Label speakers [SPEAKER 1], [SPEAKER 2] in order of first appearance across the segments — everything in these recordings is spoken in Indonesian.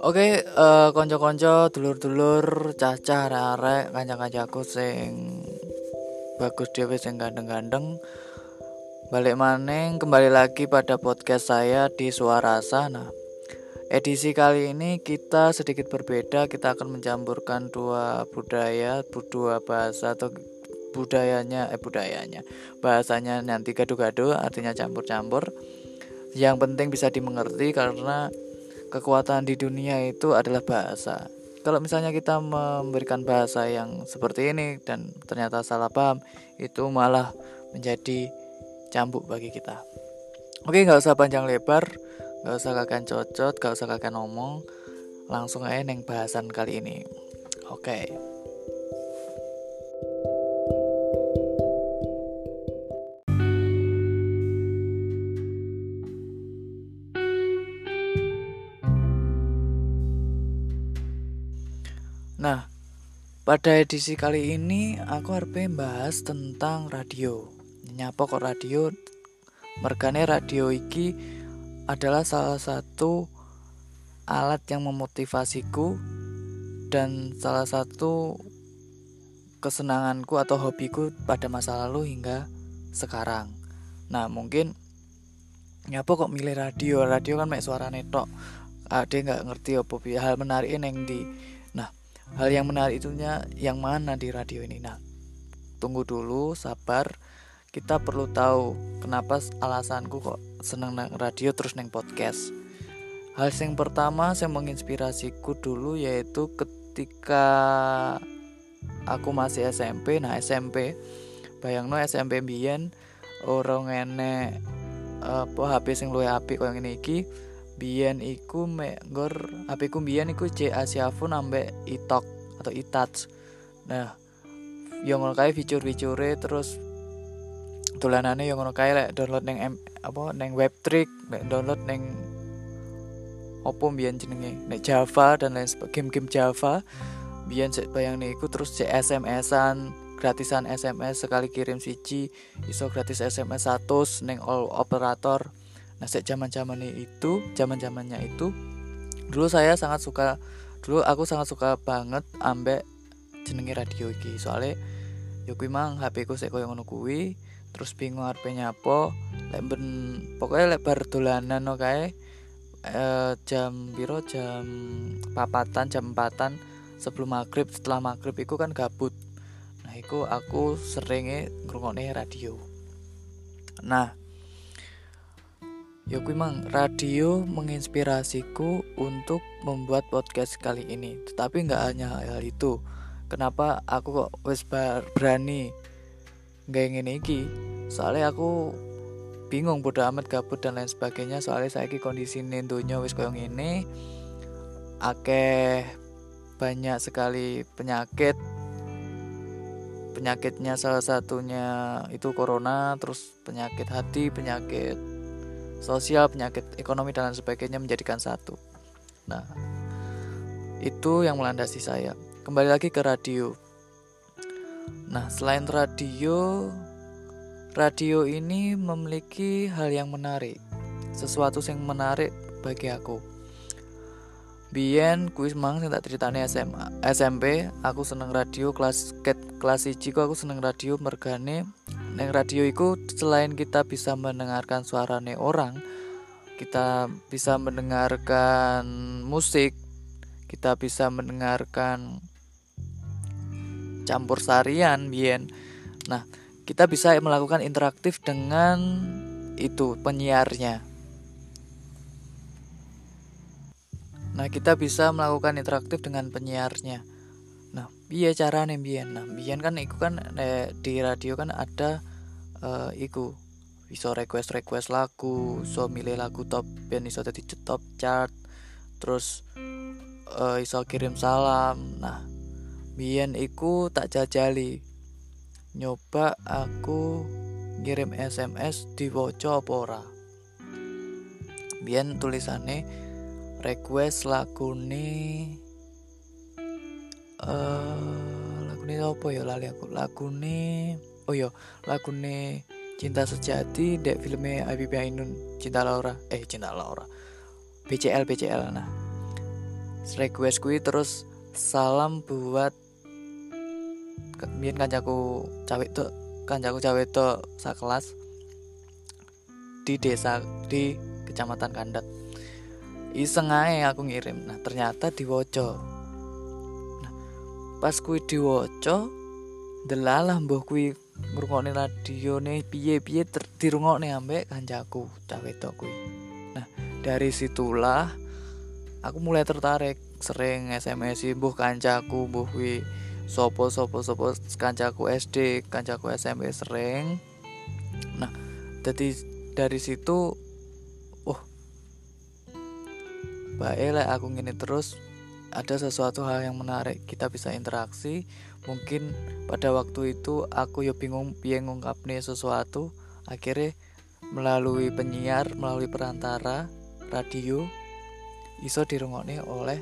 [SPEAKER 1] Oke, uh, konco-konco, dulur-dulur, cacah, arek, kanca-kancaku sing bagus dhewe sing gandeng-gandeng. Balik maning kembali lagi pada podcast saya di Suara Sana. edisi kali ini kita sedikit berbeda, kita akan mencampurkan dua budaya, dua bahasa atau budayanya eh budayanya. Bahasanya nanti gaduh-gaduh artinya campur-campur. Yang penting bisa dimengerti karena kekuatan di dunia itu adalah bahasa. Kalau misalnya kita memberikan bahasa yang seperti ini dan ternyata salah paham, itu malah menjadi cambuk bagi kita. Oke, nggak usah panjang lebar, nggak usah kakak cocot, nggak usah kakak ngomong, langsung aja neng bahasan kali ini. Oke. Nah, pada edisi kali ini aku harus bahas tentang radio. Nyapa kok radio? Mergane radio iki adalah salah satu alat yang memotivasiku dan salah satu kesenanganku atau hobiku pada masa lalu hingga sekarang. Nah, mungkin nyapa kok milih radio? Radio kan mek suara netok. Ada nggak ngerti apa hal menarik yang di hal yang menarik itunya yang mana di radio ini? Nah tunggu dulu sabar. Kita perlu tahu kenapa alasanku kok seneng neng radio terus neng podcast. Hal yang pertama saya menginspirasiku dulu yaitu ketika aku masih SMP nah SMP bayang no SMP biyen orang enek apa HP sing luwih apik koyo ngene iki biyen iku mek ngor HP ku biyen iku C Asia Phone ambek itok atau itouch nah yang ngono kae fitur-fiture terus tulanane yang ngono kae lek download neng M, apa neng web trick lek download neng opo biyen jenenge? Nek Java dan lain sebagainya game-game Java. Biyen sik bayang iku terus cek SMS-an gratisan SMS sekali kirim siji iso gratis SMS 100 neng all operator Nah, sejak zaman-zaman itu, zaman-zamannya itu dulu saya sangat suka dulu aku sangat suka banget ambek jenenge radio iki. Soalnya kuwi mang HP ku sik koyo ngono kuwi, terus bingung arep nyapo, lek pokoknya lek bar dolanan no kae eh, jam biro jam papatan jam empatan sebelum maghrib setelah maghrib itu kan gabut. Nah itu aku seringnya ngrungokne radio. Nah Ya kuwi mang radio menginspirasiku untuk membuat podcast kali ini. Tetapi nggak hanya hal itu. Kenapa aku kok wis berani nggak ingin iki? Soalnya aku bingung bodo amat gabut dan lain sebagainya. Soalnya saya kondisi nentunya wis koyo ini akeh banyak sekali penyakit penyakitnya salah satunya itu corona terus penyakit hati penyakit sosial, penyakit ekonomi dan lain sebagainya menjadikan satu. Nah, itu yang melandasi saya. Kembali lagi ke radio. Nah, selain radio, radio ini memiliki hal yang menarik. Sesuatu yang menarik bagi aku. Bien kuis mang sing tak ceritane SMA, SMP, aku seneng radio kelas ket kelas 1 aku seneng radio mergane Neng radio itu selain kita bisa mendengarkan suarane orang, kita bisa mendengarkan musik, kita bisa mendengarkan campur sarian bien. Nah, kita bisa melakukan interaktif dengan itu penyiarnya. Nah, kita bisa melakukan interaktif dengan penyiarnya iya cara nih nah bian kan iku kan eh, di radio kan ada uh, iku iso request request lagu so milih lagu top band iso jadi top chart terus uh, iso kirim salam. Nah bian iku tak jajali. Nyoba aku ngirim SMS di apa ora? Bian tulisannya request lagu nih uh, lagu ini apa ya lali aku? Lagu ini oh ya lagu ini cinta sejati dek filmnya Habibie Ainun cinta Laura. Eh cinta Laura. BCL BCL nah request kui terus salam buat biar kancaku cawe itu kancaku cawe itu sakelas di desa di kecamatan Kandat iseng aja aku ngirim. Nah ternyata diwoco nah pas kui diwoco delalah mbah kui ngrungokne radione piye-piye dirungokne ambek kancaku cawe itu kui nah dari situlah aku mulai tertarik sering SMS mbuh kancaku mbuh kui sopo sopo sopo kancaku SD kancaku SMP sering. Nah jadi dari situ baik lah aku gini terus ada sesuatu hal yang menarik kita bisa interaksi. Mungkin pada waktu itu aku ya bingung piye nih sesuatu akhirnya melalui penyiar melalui perantara radio iso dirungokne oleh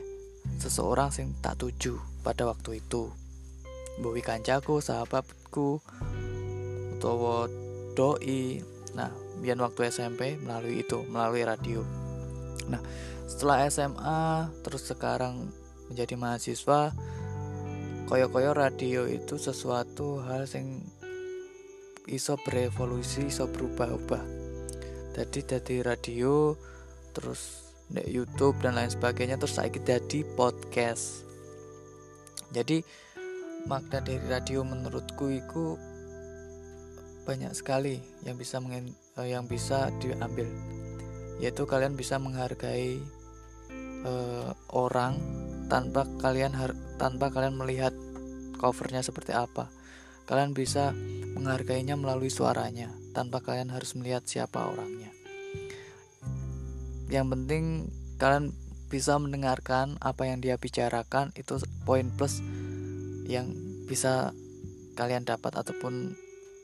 [SPEAKER 1] seseorang sing tak tuju pada waktu itu. Bowi kancaku sahabatku utawa doi. Nah biar waktu SMP melalui itu melalui radio. Nah setelah SMA terus sekarang menjadi mahasiswa koyo-koyo radio itu sesuatu hal yang iso berevolusi iso berubah-ubah. Jadi dari radio terus di YouTube dan lain sebagainya terus saya jadi podcast. Jadi makna dari radio menurutku itu banyak sekali yang bisa mengen, eh, yang bisa diambil. Yaitu kalian bisa menghargai uh, orang tanpa kalian tanpa kalian melihat covernya seperti apa. Kalian bisa menghargainya melalui suaranya tanpa kalian harus melihat siapa orangnya. Yang penting kalian bisa mendengarkan apa yang dia bicarakan itu poin plus yang bisa kalian dapat ataupun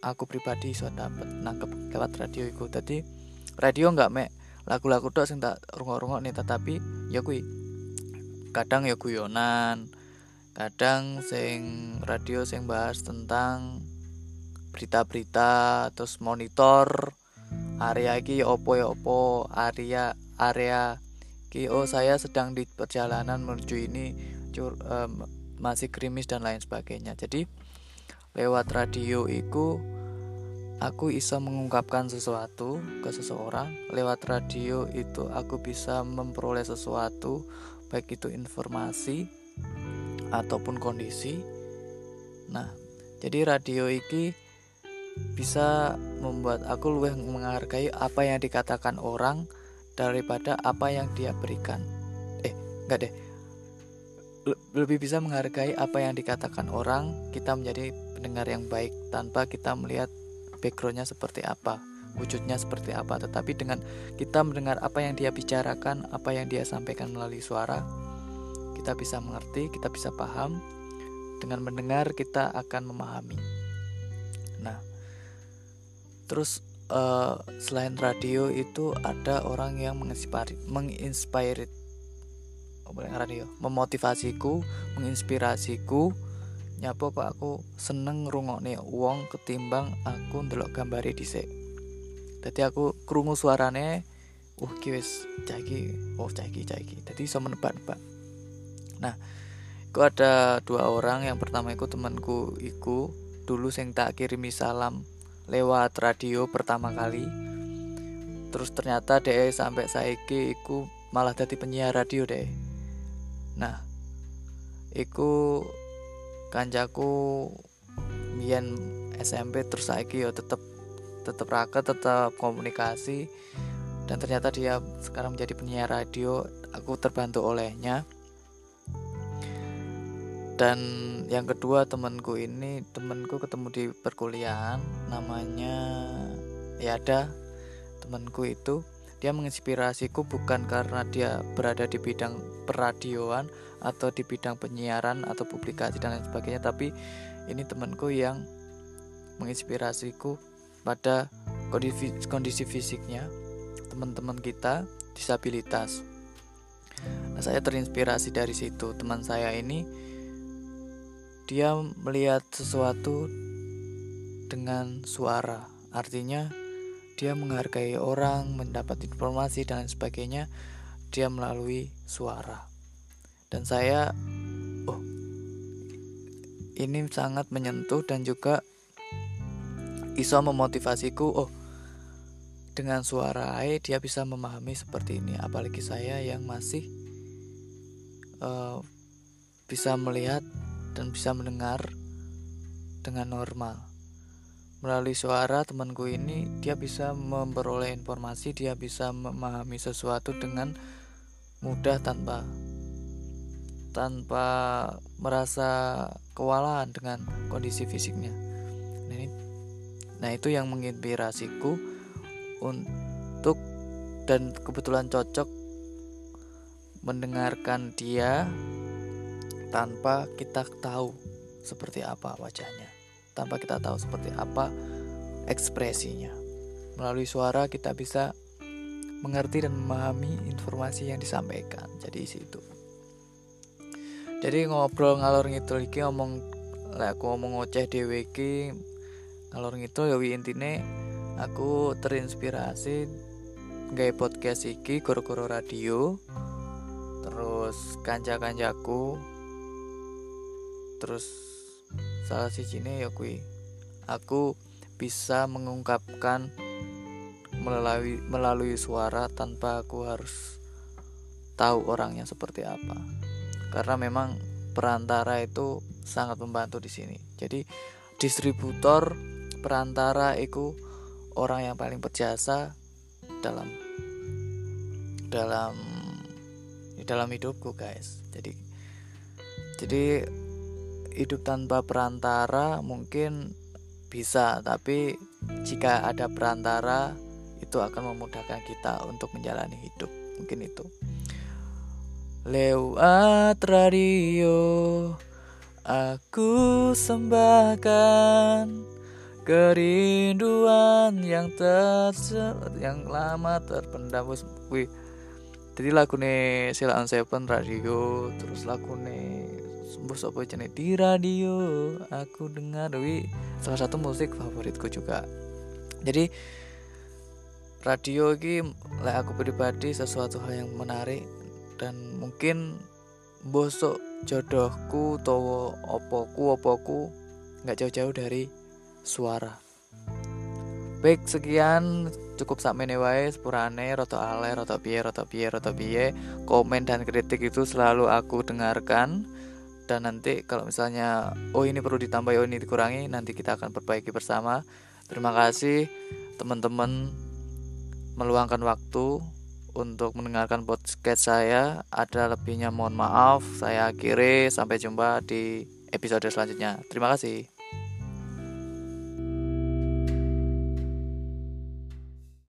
[SPEAKER 1] aku pribadi sudah dapat nangkep lewat radio itu. Tadi radio nggak mek lagu-lagu tok sing tak rungok-rungok nih tetapi ya kui kadang ya guyonan kadang sing radio sing bahas tentang berita-berita terus monitor area iki ya opo ya opo area area ki oh saya sedang di perjalanan menuju ini cur, um, masih krimis dan lain sebagainya. Jadi lewat radio itu aku bisa mengungkapkan sesuatu ke seseorang. Lewat radio itu aku bisa memperoleh sesuatu baik itu informasi ataupun kondisi. Nah jadi radio ini bisa membuat aku lebih menghargai apa yang dikatakan orang daripada apa yang dia berikan. Eh enggak deh. Lebih bisa menghargai apa yang dikatakan orang kita menjadi pendengar yang baik tanpa kita melihat backgroundnya seperti apa wujudnya seperti apa tetapi dengan kita mendengar apa yang dia bicarakan apa yang dia sampaikan melalui suara kita bisa mengerti kita bisa paham. Dengan mendengar kita akan memahami. Nah terus uh, selain radio itu ada orang yang menginspire menginspire radio? Memotivasiku menginspirasiku. Nyapa kok aku seneng ngrungokne wong ketimbang aku ndelok gambare dhisik. Dadi aku krungu suarane, uh ki wis caki, oh caki caki. Dadi iso menebak-nebak. Nah, iku ada dua orang, yang pertama iku temanku iku dulu sing tak kirimi salam lewat radio pertama kali. Terus ternyata deh sampai saiki iku malah jadi penyiar radio deh. Nah, iku kancaku mian SMP terus saiki yo tetep tetep raka tetap komunikasi. Dan ternyata dia sekarang menjadi penyiar radio aku terbantu olehnya. Dan yang kedua temanku ini temanku ketemu di perkuliahan namanya ya ada temanku itu dia menginspirasiku bukan karena dia berada di bidang peradioan atau di bidang penyiaran atau publikasi dan lain sebagainya tapi ini temanku yang menginspirasiku pada kondisi, fisiknya teman-teman kita disabilitas. Nah saya terinspirasi dari situ. Teman saya ini dia melihat sesuatu dengan suara. Artinya dia menghargai orang, mendapat informasi dan sebagainya, dia melalui suara. dan saya oh ini sangat menyentuh dan juga iso memotivasiku oh dengan suara Ae dia bisa memahami seperti ini. Apalagi saya yang masih uh, bisa melihat dan bisa mendengar dengan normal. Melalui suara temanku ini dia bisa memperoleh informasi dia bisa memahami sesuatu dengan mudah tanpa tanpa merasa kewalahan dengan kondisi fisiknya nah itu yang menginspirasiku untuk dan kebetulan cocok mendengarkan dia tanpa kita tahu seperti apa wajahnya tanpa kita tahu seperti apa ekspresinya. Melalui suara kita bisa mengerti dan memahami informasi yang disampaikan. Jadi situ. Jadi ngobrol ngalor ngidul iki ngomong lek aku ngomong ngoceh dhewe iki ngalor ngidul ya intine aku terinspirasi gawe podcast iki goro-goro radio terus kanca-kancaku terus salah si cine ya kui aku bisa mengungkapkan melalui melalui suara tanpa aku harus tahu orangnya seperti apa. Karena memang perantara itu sangat membantu di sini. Jadi distributor perantara itu orang yang paling berjasa dalam dalam dalam hidupku guys jadi jadi hidup tanpa perantara mungkin bisa, tapi jika ada perantara itu akan memudahkan kita untuk menjalani hidup. Mungkin itu. Lewat radio aku sembahkan kerinduan yang terse yang lama terpendam. Wih. Jadi lagu nih Silaan Seven radio terus lagu nih sembuh sopo jenis di radio aku dengar. Wi salah satu musik favoritku juga. Jadi radio ini lah aku pribadi sesuatu hal yang menarik dan mungkin bosok jodohku towo opoku opoku nggak jauh-jauh dari suara. Baik sekian. Cukup sakmene wae sepurane roto ale roto piye roto piye roto piye. Komen dan kritik itu selalu aku dengarkan. Dan nanti kalau misalnya oh ini perlu ditambah oh ini dikurangi nanti kita akan perbaiki bersama. Terima kasih teman-teman meluangkan waktu untuk mendengarkan podcast saya. Ada lebihnya mohon maaf. Saya akhiri sampai jumpa di episode selanjutnya. Terima kasih